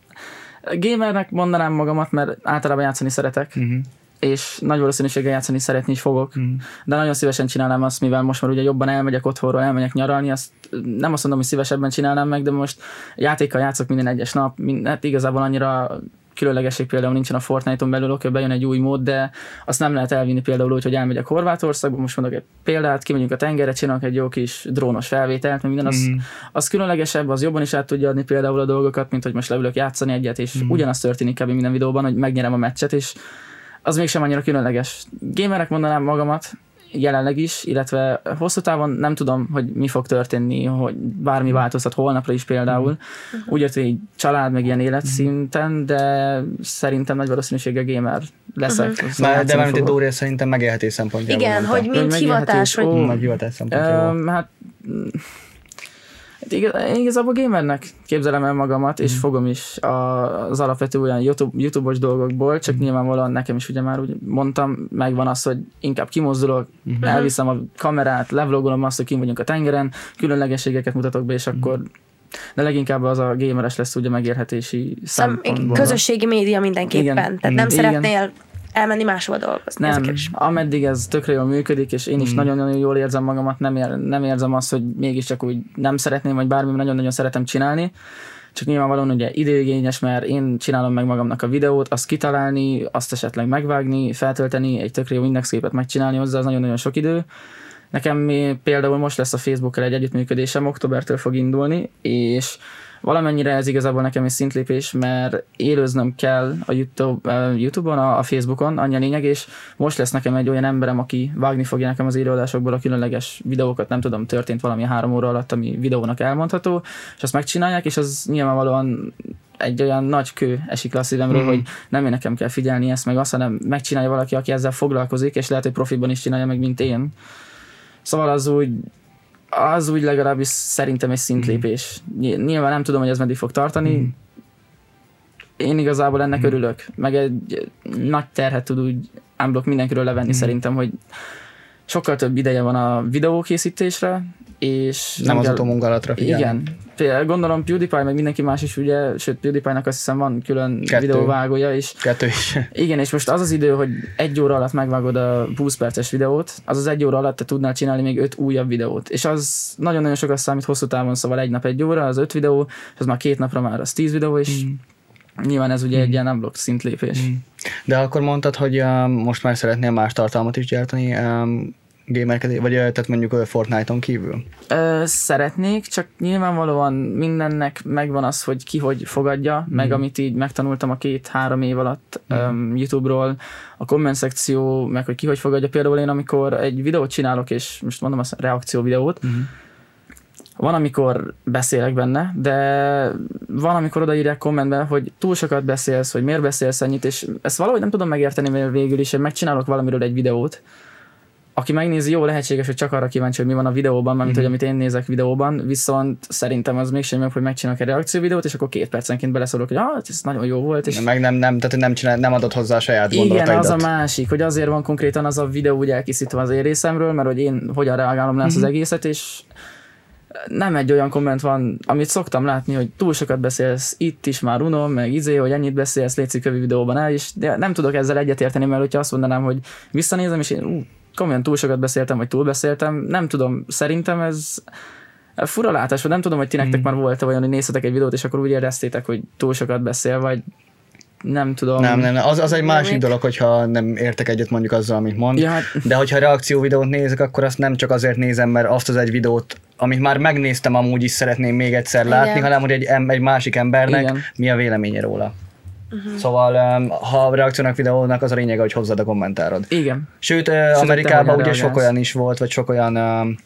Gamernek mondanám magamat, mert általában játszani szeretek. Uh-huh és nagy valószínűséggel játszani szeretni is fogok, mm. de nagyon szívesen csinálnám azt, mivel most már ugye jobban elmegyek otthonról, elmegyek nyaralni, azt nem azt mondom, hogy szívesebben csinálnám meg, de most játékkal játszok minden egyes nap, mind, hát igazából annyira különlegesség például nincsen a Fortnite-on belül, oké, bejön egy új mód, de azt nem lehet elvinni például úgy, hogy elmegyek Horvátországba, most mondok egy példát, kimegyünk a tengerre, csinálok egy jó kis drónos felvételt, mert minden az, mm. az különlegesebb, az jobban is át tudja adni például a dolgokat, mint hogy most leülök játszani egyet, és mm. ugyanaz történik kb. minden videóban, hogy megnyerem a meccset, és az mégsem annyira különleges. Gamerek mondanám magamat, jelenleg is, illetve hosszú távon nem tudom, hogy mi fog történni, hogy bármi mhm. változhat holnapra is például. Uh-huh. Úgy hogy egy család, meg ilyen életszinten, de szerintem nagy valószínűséggel gamer leszek. Uh-huh. Már, de mármint egy Dória szerintem megélhetés szempontjából. Igen, mondta. hogy mint hivatás. Hogy... Ó, meg hivatás szempontjából. Um, hát Hát igazából gamernek képzelem el magamat, és mm. fogom is az alapvető olyan YouTube, YouTube-os dolgokból, csak mm. nyilvánvalóan nekem is ugye már úgy mondtam, megvan az, hogy inkább kimozdulok, mm. elviszem a kamerát, levlogolom azt, hogy kim vagyunk a tengeren, különlegességeket mutatok be, és mm. akkor de leginkább az a gameres lesz ugye megérhetési Szem, Közösségi média mindenképpen, Igen. tehát nem Igen. szeretnél elmenni máshova dolgozni. Nem, ez ameddig ez tökre jól működik, és én is mm. nagyon-nagyon jól érzem magamat, nem, ér, nem érzem azt, hogy mégiscsak úgy nem szeretném, vagy bármi nagyon-nagyon szeretem csinálni, csak nyilvánvalóan ugye időigényes, mert én csinálom meg magamnak a videót, azt kitalálni, azt esetleg megvágni, feltölteni, egy tökre jó indexképet megcsinálni hozzá, az nagyon-nagyon sok idő. Nekem például most lesz a Facebookkal egy együttműködésem, októbertől fog indulni, és valamennyire ez igazából nekem is szintlépés, mert élőznöm kell a YouTube, uh, YouTube-on, a, a Facebookon, annyi a lényeg, és most lesz nekem egy olyan emberem, aki vágni fogja nekem az élőadásokból a különleges videókat, nem tudom, történt valami három óra alatt, ami videónak elmondható, és azt megcsinálják, és az nyilvánvalóan egy olyan nagy kő esik le a szívemről, mm. hogy nem én nekem kell figyelni ezt, meg azt, hanem megcsinálja valaki, aki ezzel foglalkozik, és lehet, hogy profiban is csinálja meg, mint én. Szóval az úgy az úgy legalábbis szerintem egy szintlépés. Nyilván nem tudom, hogy ez meddig fog tartani. Mm. Én igazából ennek mm. örülök. Meg egy nagy terhet tud úgy unblock mindenkiről levenni mm. szerintem, hogy sokkal több ideje van a videókészítésre, és nem, nem az utómunkálatra figyelni. Igen. Például gondolom PewDiePie, meg mindenki más is ugye, sőt PewDiePie-nak azt hiszem van külön Kettő. videóvágója is. Kettő is. Igen, és most az az idő, hogy egy óra alatt megvágod a 20 perces videót, az az egy óra alatt te tudnál csinálni még öt újabb videót. És az nagyon-nagyon sokat számít hosszú távon, szóval egy nap egy óra, az öt videó, és az már két napra már az tíz videó, és mm. Nyilván ez ugye mm. egy ilyen unblock szintlépés. Mm. De akkor mondtad, hogy uh, most már szeretnél más tartalmat is gyártani. Um, gamerkedés, vagy tehát mondjuk a Fortnite-on kívül? Ö, szeretnék, csak nyilvánvalóan mindennek megvan az, hogy ki hogy fogadja, mm. meg amit így megtanultam a két-három év alatt mm. um, YouTube-ról, a komment szekció, meg hogy ki hogy fogadja. Például én, amikor egy videót csinálok, és most mondom azt reakció videót, mm. Van, amikor beszélek benne, de van, amikor odaírják kommentben, hogy túl sokat beszélsz, hogy miért beszélsz ennyit, és ezt valahogy nem tudom megérteni, mert végül is én megcsinálok valamiről egy videót, aki megnézi, jó lehetséges, hogy csak arra kíváncsi, hogy mi van a videóban, mert mm. hogy amit én nézek videóban, viszont szerintem az mégsem jobb, hogy megcsinálok egy reakcióvideót, és akkor két percenként beleszólok, hogy ah, ez nagyon jó volt. És... Meg nem, nem, tehát nem, csinál, nem adott hozzá a saját Igen, az a másik, hogy azért van konkrétan az a videó úgy elkészítve az én részemről, mert hogy én hogyan reagálom le mm-hmm. az mhm. egészet, és nem egy olyan komment van, amit szoktam látni, hogy túl sokat beszélsz, itt is már unom, meg izé, hogy ennyit beszélsz, létszik kövi videóban el, és de nem tudok ezzel egyetérteni, mert hogyha azt mondanám, hogy visszanézem, és én ú, komolyan túl sokat beszéltem, vagy túl beszéltem, nem tudom, szerintem ez fura látás, vagy nem tudom, hogy ti nektek mm. már volt olyan, hogy néztetek egy videót, és akkor úgy éreztétek, hogy túl sokat beszél, vagy nem tudom. Nem, nem, nem. Az, az egy másik még... dolog, hogyha nem értek egyet mondjuk azzal, amit mond. Ja, hát... De hogyha reakció videót nézek, akkor azt nem csak azért nézem, mert azt az egy videót, amit már megnéztem, amúgy is szeretném még egyszer látni, Igen. hanem hogy egy, egy másik embernek Igen. mi a véleménye róla. Uh-huh. Szóval um, ha a reakciónak videónak az a lényege, hogy hozzad a kommentárod. Igen. Sőt, uh, Amerikában ugye sok olyan is volt, vagy sok olyan um,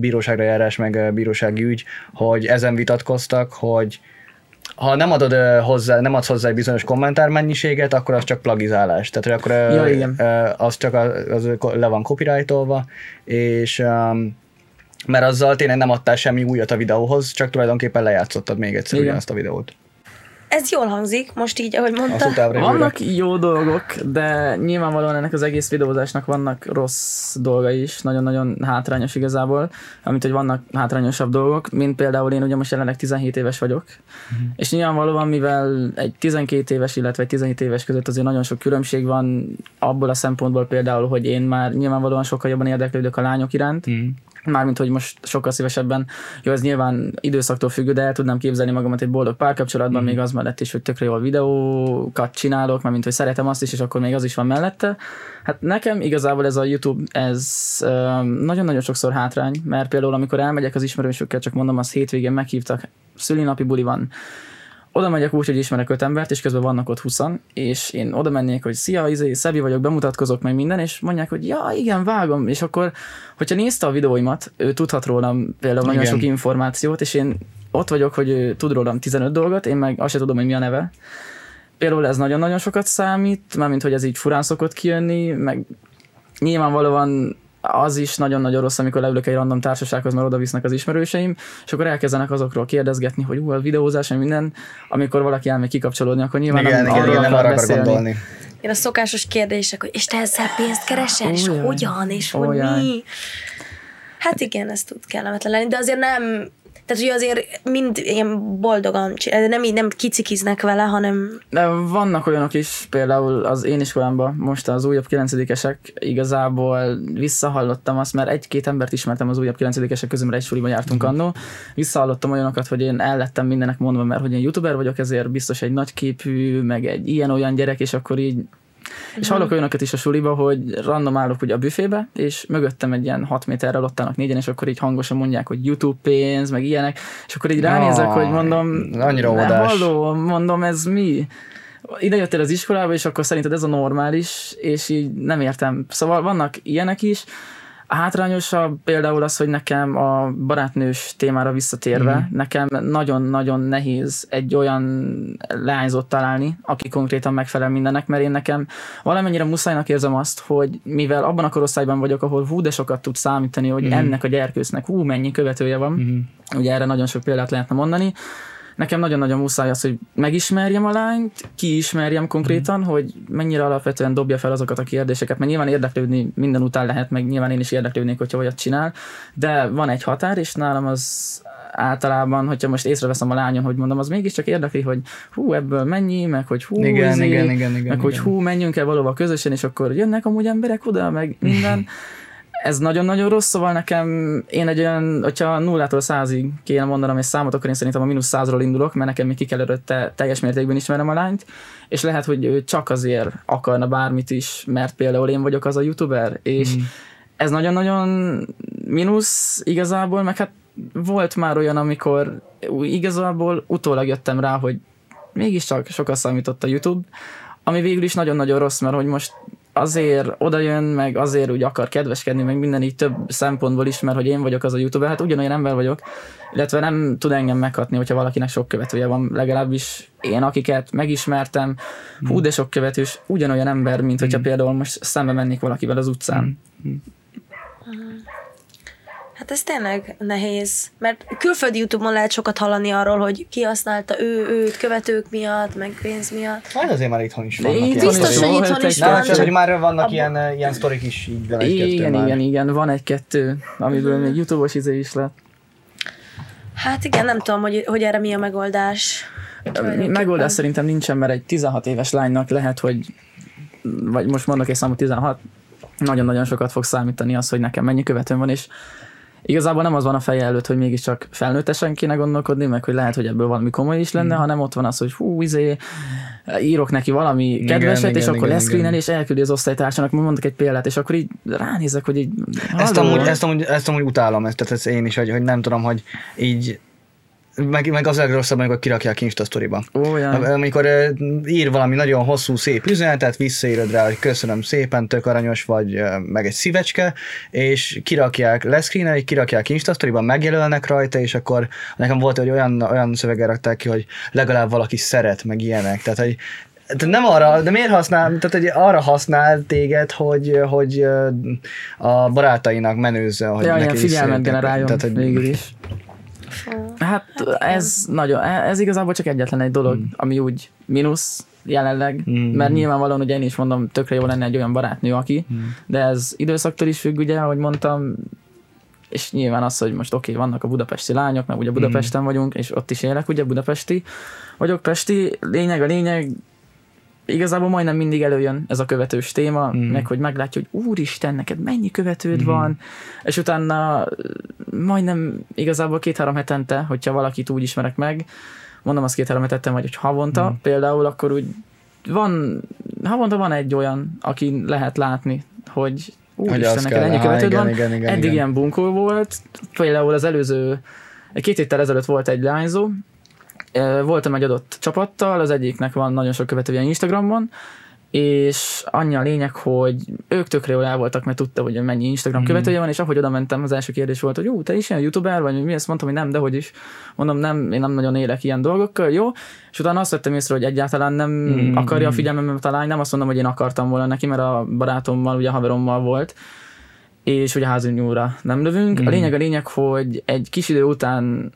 bíróságra járás, meg bírósági ügy, hogy ezen vitatkoztak, hogy ha nem adod hozzá, nem adsz hozzá egy bizonyos kommentár mennyiséget, akkor az csak plagizálás. Tehát, akkor Ja, igen. az csak az le van copyrightolva, és um, mert azzal tényleg nem adtál semmi újat a videóhoz, csak tulajdonképpen lejátszottad még egyszer Igen. ugyanazt a videót. Ez jól hangzik, most így, ahogy mondta. Vannak jó dolgok, de nyilvánvalóan ennek az egész videózásnak vannak rossz dolgai is, nagyon-nagyon hátrányos igazából, amit hogy vannak hátrányosabb dolgok, mint például én ugye most jelenleg 17 éves vagyok, uh-huh. és nyilvánvalóan mivel egy 12 éves, illetve egy 17 éves között azért nagyon sok különbség van abból a szempontból például, hogy én már nyilvánvalóan sokkal jobban érdeklődök a lányok iránt, Mm. Mármint, hogy most sokkal szívesebben, jó, ez nyilván időszaktól függő, de el tudnám képzelni magamat egy boldog párkapcsolatban, mm. még az mellett is, hogy tökre jól videókat csinálok, mert mint hogy szeretem azt is, és akkor még az is van mellette. Hát nekem igazából ez a YouTube, ez nagyon-nagyon sokszor hátrány, mert például amikor elmegyek az ismerősökkel, csak mondom, az hétvégén meghívtak, szülinapi buli van, oda megyek úgy, hogy ismerek öt embert, és közben vannak ott 20 és én oda mennék, hogy szia, izé, Szebi vagyok, bemutatkozok meg minden, és mondják, hogy ja, igen, vágom, és akkor, hogyha nézte a videóimat, ő tudhat rólam például nagyon Igen. sok információt, és én ott vagyok, hogy ő tud rólam 15 dolgot, én meg azt sem tudom, hogy mi a neve. Például ez nagyon-nagyon sokat számít, mármint, hogy ez így furán szokott kijönni, meg nyilvánvalóan az is nagyon-nagyon rossz, amikor leülök egy random társasághoz, mert oda visznek az ismerőseim, és akkor elkezdenek azokról kérdezgetni, hogy ú, a videózás, meg minden, amikor valaki elmegy kikapcsolódni, akkor nyilván Igen, nem igen, arról igen, nem akar arra akar beszélni. gondolni. Én a szokásos kérdések, hogy és te ezzel pénzt keresel, és Ó, jaj. hogyan, és Ó, hogy jaj. mi. Hát igen, ez tud kellemetlen lenni, de azért nem, tehát ugye azért mind ilyen boldogan, nem így nem kicikiznek vele, hanem De vannak olyanok is, például az én iskolámban, most az újabb kilencedikesek, igazából visszahallottam azt, mert egy-két embert ismertem az újabb kilencedikesek közül, mert egy suliba jártunk Mhm. annó. Visszahallottam olyanokat, hogy én el lettem mindenek mondva, mert hogy én youtuber vagyok, ezért biztos egy nagyképű, meg egy ilyen-olyan gyerek, és akkor így és hallok olyanokat is a suliba, hogy random állok ugye a büfébe, és mögöttem egy ilyen 6 méterrel ott állnak négyen, és akkor így hangosan mondják, hogy YouTube pénz, meg ilyenek, és akkor így ránézek, hogy mondom, annyira "Ne, óvodás." halló, mondom, ez mi? Ide jöttél az iskolába, és akkor szerinted ez a normális, és így nem értem. Szóval vannak ilyenek is. A hátrányosabb például az, hogy nekem a barátnős témára visszatérve, mm. nekem nagyon-nagyon nehéz egy olyan leányzót találni, aki konkrétan megfelel mindennek, mert én nekem valamennyire muszájnak érzem azt, hogy mivel abban a korosztályban vagyok, ahol hú, de sokat tud számítani, hogy mm. ennek a gyerkősznek hú, mennyi követője van, mm. ugye erre nagyon sok példát lehetne mondani, nekem nagyon-nagyon muszáj az, hogy megismerjem a lányt, kiismerjem konkrétan, hogy mennyire alapvetően dobja fel azokat a kérdéseket, mert nyilván érdeklődni minden után lehet, meg nyilván én is érdeklődnék, hogyha olyat csinál, de van egy határ, és nálam az általában, hogyha most észreveszem a lányon, hogy mondom, az mégiscsak érdekli, hogy hú, ebből mennyi, meg hogy hú, Igen, izé, igen, igen, igen, meg hogy igen. hú, menjünk el valahova közösen, és akkor jönnek amúgy emberek oda, meg minden. Ez nagyon-nagyon rossz, szóval nekem én egy olyan, hogyha nullától százig kéne mondanom egy számot, akkor én szerintem a mínusz százról indulok, mert nekem még ki kell előtte teljes mértékben ismerem a lányt, és lehet, hogy ő csak azért akarna bármit is, mert például én vagyok az a youtuber, és mm. ez nagyon-nagyon mínusz igazából, meg hát volt már olyan, amikor igazából utólag jöttem rá, hogy mégiscsak sokat számított a YouTube, ami végül is nagyon-nagyon rossz, mert hogy most azért oda jön, meg azért úgy akar kedveskedni, meg minden így több szempontból is, mert hogy én vagyok az a youtuber, hát ugyanolyan ember vagyok, illetve nem tud engem meghatni, hogyha valakinek sok követője van, legalábbis én, akiket megismertem, hú, de sok követős, ugyanolyan ember, mint hogyha például most szembe mennék valakivel az utcán. Hát ez tényleg nehéz, mert külföldi YouTube-on lehet sokat hallani arról, hogy kihasználta ő, őt követők miatt, meg pénz miatt. Hát azért már itthon is vannak itt Biztos, is hogy itthon is van, Nem, csak hogy már vannak abba- ilyen, eh, ilyen sztorik is így Igen, már. igen, igen, van egy-kettő, amiből még YouTube-os izé is lett. Hát igen, nem tudom, hogy, hogy erre mi a megoldás. Megoldás szerintem nincsen, mert egy 16 éves lánynak lehet, hogy vagy most mondok egy számot 16, nagyon-nagyon sokat fog számítani az, hogy nekem mennyi követőm van, és igazából nem az van a feje előtt, hogy mégiscsak felnőttesen kéne gondolkodni, meg hogy lehet, hogy ebből valami komoly is lenne, mm. hanem ott van az, hogy hú, izé, írok neki valami Igen, kedveset, igen, és akkor igen, leszcreenel, igen. és elküldi az osztálytársának, mondok egy példát, és akkor így ránézek, hogy így, Ezt amúgy, ezt, amúgy, ezt amúgy utálom, ezt, tehát ezt én is, hogy, hogy nem tudom, hogy így meg, meg az a legrosszabb, amikor kirakják Insta sztoriba. Olyan. Amikor ö, ír valami nagyon hosszú, szép üzenetet, visszaírod rá, hogy köszönöm szépen, tök aranyos vagy, meg egy szívecske, és kirakják, leszkrínelik, kirakják Insta sztoriba, megjelölnek rajta, és akkor nekem volt, hogy olyan, olyan szöveggel rakták ki, hogy legalább valaki szeret, meg ilyenek. Tehát, hogy tehát nem arra, de miért használ, tehát hogy arra használ téged, hogy, hogy a barátainak menőzze, hogy Ja, neki figyelmet generáljon Tehát, hogy végül is. Hát ez nagyon, ez igazából csak egyetlen egy dolog, ami úgy mínusz jelenleg, Mm. mert nyilvánvalóan ugye én is mondom, tökre jó lenne egy olyan barátnő, aki, de ez időszaktól is függ, ugye, ahogy mondtam, és nyilván az, hogy most oké, okay, vannak a budapesti lányok, mert ugye Budapesten vagyunk, és ott is élek, ugye budapesti, vagyok pesti, lényeg a lényeg, igazából majdnem mindig előjön ez a követős téma, mm. meg hogy meglátja, hogy úristen, neked mennyi követőd mm. van, és utána majdnem igazából két-három hetente, hogyha valakit úgy ismerek meg, mondom azt két-három hetente, vagy hogy havonta mm. például, akkor úgy van, havonta van egy olyan, aki lehet látni, hogy úristen, neked ennyi követőd igen, van. igen, igen, Eddig igen. ilyen bunkó volt, például az előző, két héttel ezelőtt volt egy lányzó, voltam egy adott csapattal, az egyiknek van nagyon sok követője Instagramon, és annyi a lényeg, hogy ők tökre jól el voltak, mert tudta, hogy mennyi Instagram Mhm. követője van, és ahogy oda mentem, az első kérdés volt, hogy ú, te is ilyen youtuber vagy, mi ezt mondtam, hogy nem, de hogy is. Mondom, nem, én nem nagyon élek ilyen dolgokkal, jó. És utána azt vettem észre, hogy egyáltalán nem Mhm. akarja a figyelmemet a lány, nem azt mondom, hogy én akartam volna neki, mert a barátommal, ugye a haverommal volt, és ugye házunyúra nem lövünk. Mhm. A lényeg a lényeg, hogy egy kis idő után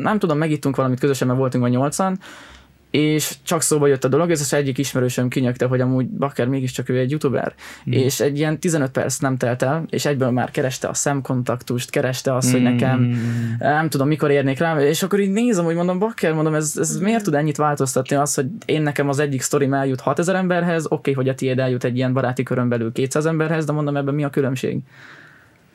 nem tudom, megittunk valamit közösen, mert voltunk a nyolcan, és csak szóba jött a dolog, ez az egyik ismerősöm kinyögte, hogy amúgy Bakker mégiscsak ő egy youtuber, mm. és egy ilyen 15 perc nem telt el, és egyből már kereste a szemkontaktust, kereste azt, hogy nekem mhm. nem tudom, mikor érnék rá, és akkor így nézem, hogy mondom, Bakker, mondom, ez, ez miért tud ennyit változtatni az, hogy én nekem az egyik sztorim eljut 6000 emberhez, oké, okay, hogy a tiéd eljut egy ilyen baráti körön belül 200 emberhez, de mondom, ebben mi a különbség?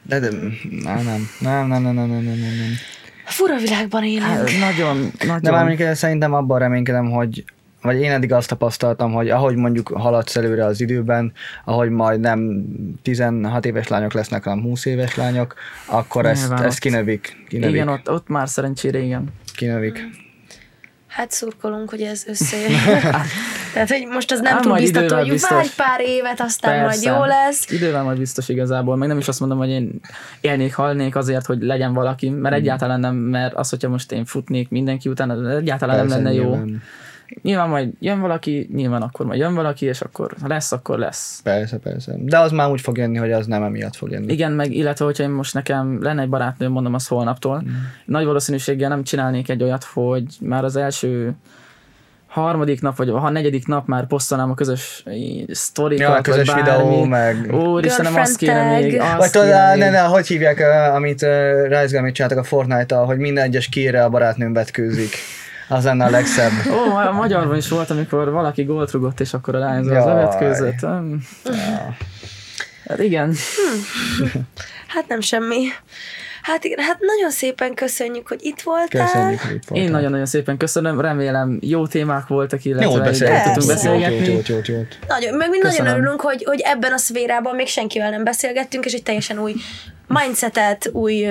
De, de nem, nem, nem, nem, nem, nem, nem, nem. Fura világban élünk. Hát, nagyon, nagyon. De már szerintem abban reménykedem, hogy vagy én eddig azt tapasztaltam, hogy ahogy mondjuk haladsz előre az időben, ahogy majd nem 16 éves lányok lesznek, hanem 20 éves lányok, akkor ezt, Nyilván ezt ott- kinövik. kinövik, igen, ott, ott már szerencsére igen. kinövik. Hát szurkolunk, hogy ez összejön. Tehát, hogy most az nem Á, túl biztató, hogy biztos. várj pár évet, aztán Persze. majd jó lesz. Idővel majd biztos igazából, meg nem is azt mondom, hogy én élnék, halnék azért, hogy legyen valaki, mert Hmm. egyáltalán nem, mert az, hogyha most én futnék mindenki után, az egyáltalán Persze, nem lenne jó. nyilván. Nyilván majd jön valaki, nyilván akkor majd jön valaki, és akkor ha lesz, akkor lesz. Persze, persze. De az már úgy fog jönni, hogy az nem emiatt fog jönni. Igen, meg illetve, hogyha én most nekem lenne egy barátnőm, mondom azt holnaptól, Mm. nagy valószínűséggel nem csinálnék egy olyat, hogy már az első harmadik nap, vagy ha negyedik nap már posztolnám a közös sztorikat, Ja, a közös vagy bármi. videó, meg... Úristen, nem azt kéne még, azt Vagy tudod, kéne á, még. ne, ne, hogy hívják, amit uh, Rise Gaming csináltak a Fortnite-tal, hogy minden egyes kérre a barátnőm vetkőzik. Az lenne a legszebb. Ó, a magyarban is volt, amikor valaki gólt rugott, és akkor a lányzó az levetkőzött. Hm. Hát igen. Hát nem semmi. Hát igen, hát nagyon szépen köszönjük, hogy itt voltál. Köszönjük, hogy itt voltál. Én nagyon-nagyon szépen köszönöm, remélem jó témák voltak, illetve tudtunk beszélgetni. Jót, jót, jót. Nagyon, meg mi nagyon örülünk, hogy, hogy ebben a szférában még senkivel nem beszélgettünk, és egy teljesen új mindsetet, új...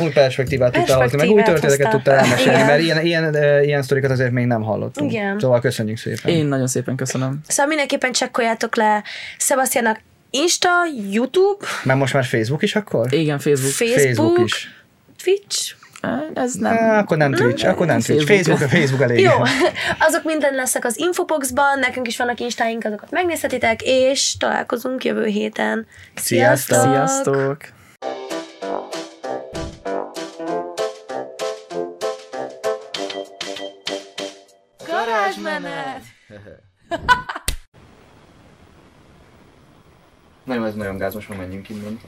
Új perspektívát tudtál hozni, meg új történeteket tudtál elmesélni, Igen. mert ilyen, ilyen, ilyen sztorikat azért még nem hallottunk. Igen. Szóval köszönjük szépen. Én nagyon szépen köszönöm. Szóval mindenképpen csekkoljátok le Sebastiannak Insta, YouTube, Mert most már Facebook is akkor? Igen, Facebook. Facebook, Facebook is. Twitch. Ez nem. Á, akkor nem Twitch, akkor nem Twitch. Facebook. Facebook, Facebook elég. Jó, azok minden lesznek az infoboxban, nekünk is vannak instáink, azokat megnézhetitek, és találkozunk jövő héten. Sziasztok! Sziasztok! Garázsmenet! Nem, ez nagyon gáz, most már menjünk innen.